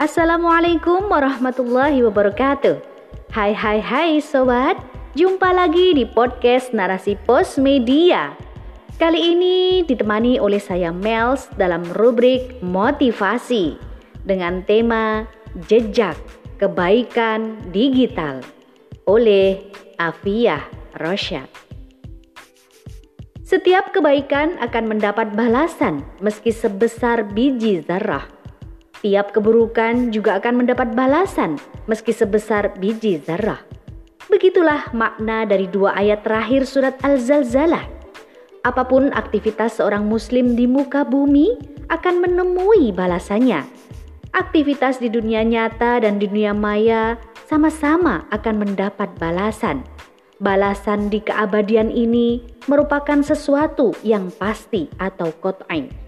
Assalamualaikum warahmatullahi wabarakatuh. Hai hai hai sobat, jumpa lagi di podcast Narasi Pos Media. Kali ini ditemani oleh saya Mels dalam rubrik motivasi dengan tema jejak kebaikan digital oleh Afiyah Rosyad. Setiap kebaikan akan mendapat balasan meski sebesar biji zarah Tiap keburukan juga akan mendapat balasan meski sebesar biji zarah. Begitulah makna dari dua ayat terakhir surat Al-Zalzalah. Apa pun aktivitas seorang muslim di muka bumi akan menemui balasannya. Aktivitas di dunia nyata dan di dunia maya sama-sama akan mendapat balasan. Balasan di keabadian ini merupakan sesuatu yang pasti atau kot'ain.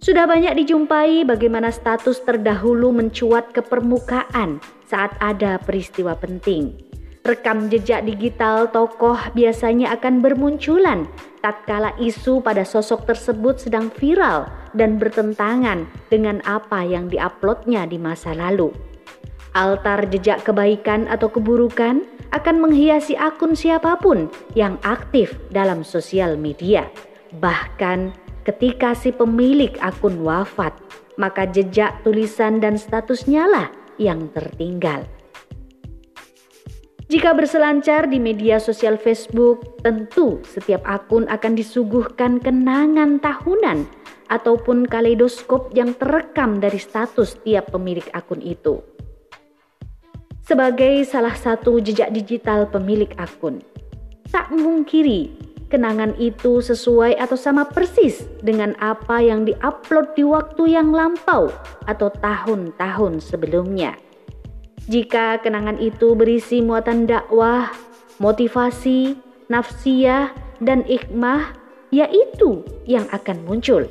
Sudah banyak dijumpai bagaimana status terdahulu mencuat ke permukaan saat ada peristiwa penting. Rekam jejak digital tokoh biasanya akan bermunculan tatkala isu pada sosok tersebut sedang viral dan bertentangan dengan apa yang diuploadnya di masa lalu. Altar jejak kebaikan atau keburukan akan menghiasi akun siapa pun yang aktif dalam sosial media. Bahkan Ketika si pemilik akun wafat, maka jejak tulisan dan statusnya lah yang tertinggal. Jika berselancar di media sosial Facebook, tentu setiap akun akan disuguhkan kenangan tahunan ataupun kaleidoskop yang terekam dari status tiap pemilik akun itu. Sebagai salah satu jejak digital pemilik akun, tak mungkiri kenangan itu sesuai atau sama persis dengan apa yang diupload di waktu yang lampau atau tahun-tahun sebelumnya. Jika kenangan itu berisi muatan dakwah, motivasi, nafsiyah, dan ikmah, yaitu yang akan muncul.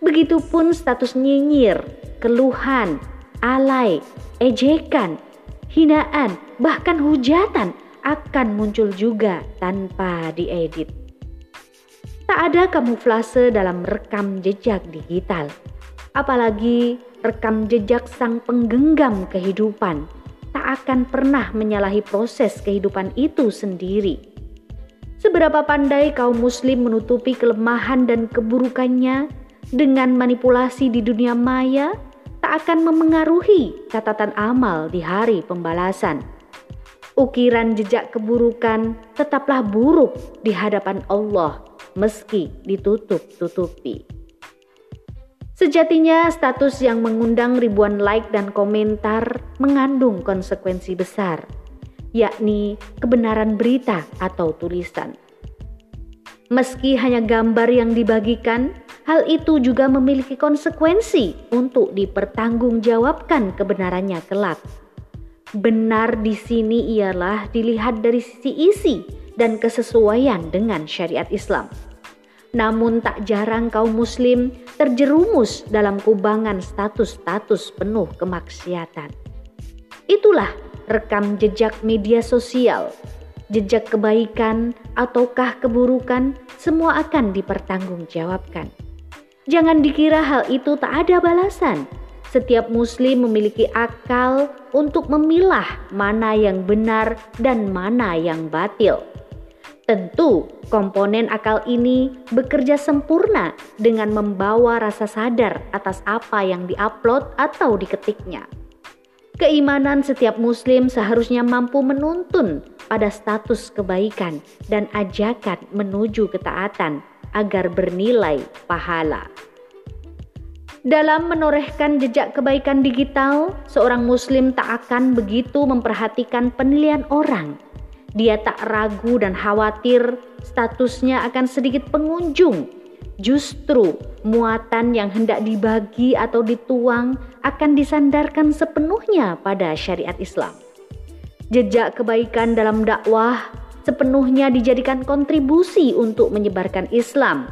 Begitupun status nyinyir, keluhan, alay, ejekan, hinaan, bahkan hujatan akan muncul juga tanpa diedit. Tak ada kamuflase dalam rekam jejak digital, apalagi rekam jejak sang penggenggam kehidupan tak akan pernah menyalahi proses kehidupan itu sendiri. Seberapa pandai kaum muslim menutupi kelemahan dan keburukannya dengan manipulasi di dunia maya tak akan memengaruhi catatan amal di hari pembalasan. Ukiran jejak keburukan tetaplah buruk di hadapan Allah meski ditutup-tutupi. Sejatinya status yang mengundang ribuan like dan komentar mengandung konsekuensi besar, yakni kebenaran berita atau tulisan. Meski hanya gambar yang dibagikan, hal itu juga memiliki konsekuensi untuk dipertanggungjawabkan kebenarannya kelak. Benar di sini ialah dilihat dari sisi isi dan kesesuaian dengan syariat Islam. Namun tak jarang kaum muslim terjerumus dalam kubangan status-status penuh kemaksiatan. Itulah rekam jejak media sosial, jejak kebaikan ataukah keburukan semua akan dipertanggungjawabkan. Jangan dikira hal itu tak ada balasan. Setiap muslim memiliki akal untuk memilah mana yang benar dan mana yang batil. Tentu, komponen akal ini bekerja sempurna dengan membawa rasa sadar atas apa yang diupload atau diketiknya. Keimanan setiap Muslim seharusnya mampu menuntun pada status kebaikan dan ajakan menuju ketaatan agar bernilai pahala. Dalam menorehkan jejak kebaikan digital, seorang Muslim tak akan begitu memperhatikan penilaian orang dia tak ragu dan khawatir statusnya akan sedikit pengunjung. Justru muatan yang hendak dibagi atau dituang akan disandarkan sepenuhnya pada syariat Islam. Jejak kebaikan dalam dakwah sepenuhnya dijadikan kontribusi untuk menyebarkan Islam.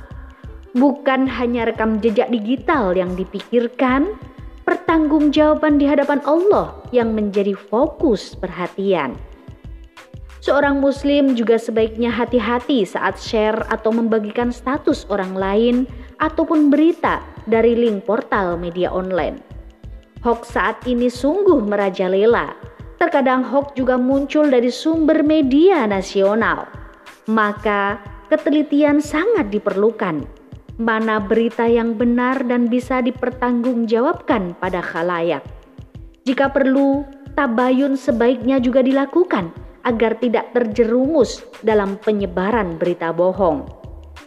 Bukan hanya rekam jejak digital yang dipikirkan, pertanggungjawaban di hadapan Allah yang menjadi fokus perhatian. Seorang Muslim juga sebaiknya hati-hati saat share atau membagikan status orang lain ataupun berita dari link portal media online. Hoax saat ini sungguh merajalela. Terkadang hoax juga muncul dari sumber media nasional. Maka ketelitian sangat diperlukan. Mana berita yang benar dan bisa dipertanggungjawabkan pada khalayak. Jika perlu, tabayun sebaiknya juga dilakukan agar tidak terjerumus dalam penyebaran berita bohong,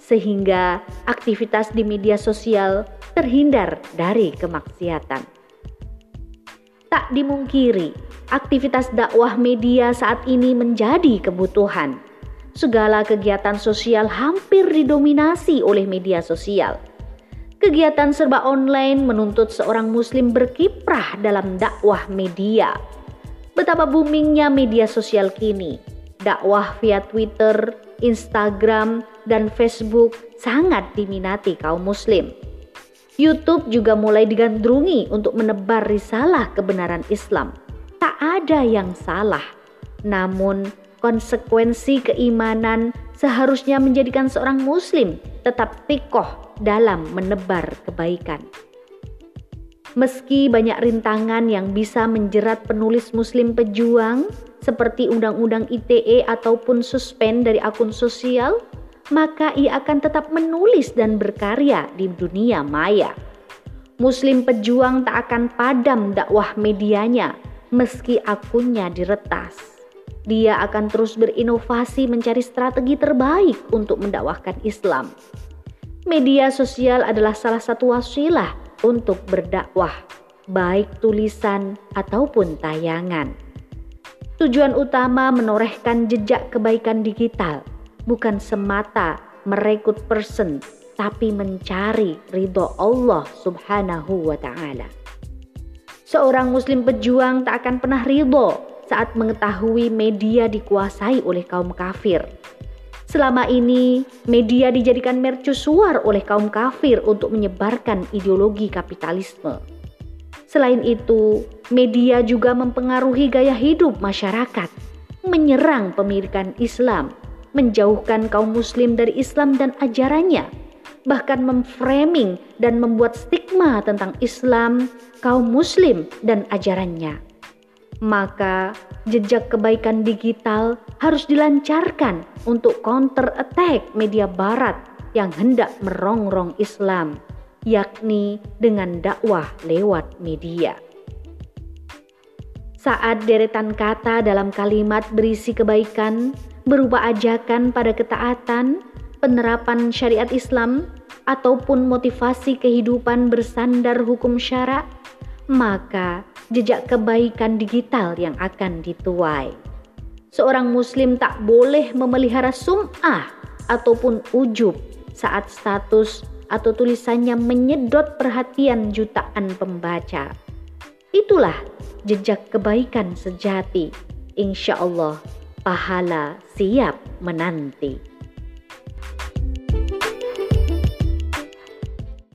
sehingga aktivitas di media sosial terhindar dari kemaksiatan. Tak dimungkiri, aktivitas dakwah media saat ini menjadi kebutuhan. Segala kegiatan sosial hampir didominasi oleh media sosial. Kegiatan serba online menuntut seorang muslim berkiprah dalam dakwah media. Betapa boomingnya media sosial kini. Dakwah via Twitter, Instagram, dan Facebook sangat diminati kaum muslim. YouTube juga mulai digandrungi untuk menebar risalah kebenaran Islam. Tak ada yang salah, namun konsekuensi keimanan seharusnya menjadikan seorang Muslim tetap pikoh dalam menebar kebaikan. Meski banyak rintangan yang bisa menjerat penulis Muslim pejuang, seperti Undang-Undang ITE ataupun suspend dari akun sosial, maka ia akan tetap menulis dan berkarya di dunia maya. Muslim pejuang tak akan padam dakwah medianya meski akunnya diretas. Dia akan terus berinovasi mencari strategi terbaik untuk mendakwahkan Islam. Media sosial adalah salah satu wasilah untuk berdakwah, baik tulisan ataupun tayangan. Tujuan utama menorehkan jejak kebaikan digital bukan semata merekrut person tapi mencari ridho Allah Subhanahu wa taala. Seorang muslim pejuang tak akan pernah ridho saat mengetahui media dikuasai oleh kaum kafir. Selama ini, media dijadikan mercusuar oleh kaum kafir untuk menyebarkan ideologi kapitalisme. Selain itu, media juga mempengaruhi gaya hidup masyarakat, menyerang pemilikan Islam, menjauhkan kaum muslim dari Islam dan ajarannya, bahkan memframing dan membuat stigma tentang Islam, kaum muslim dan ajarannya. Maka jejak kebaikan digital harus dilancarkan untuk counter attack media barat yang hendak merongrong Islam, yakni dengan dakwah lewat media. Saat deretan kata dalam kalimat berisi kebaikan berupa ajakan pada ketaatan, penerapan syariat Islam, ataupun motivasi kehidupan bersandar hukum syara, maka jejak kebaikan digital yang akan dituai. Seorang muslim tak boleh memelihara sum'ah ataupun ujub saat status atau tulisannya menyedot perhatian jutaan pembaca. Itulah jejak kebaikan sejati. Insya Allah pahala siap menanti.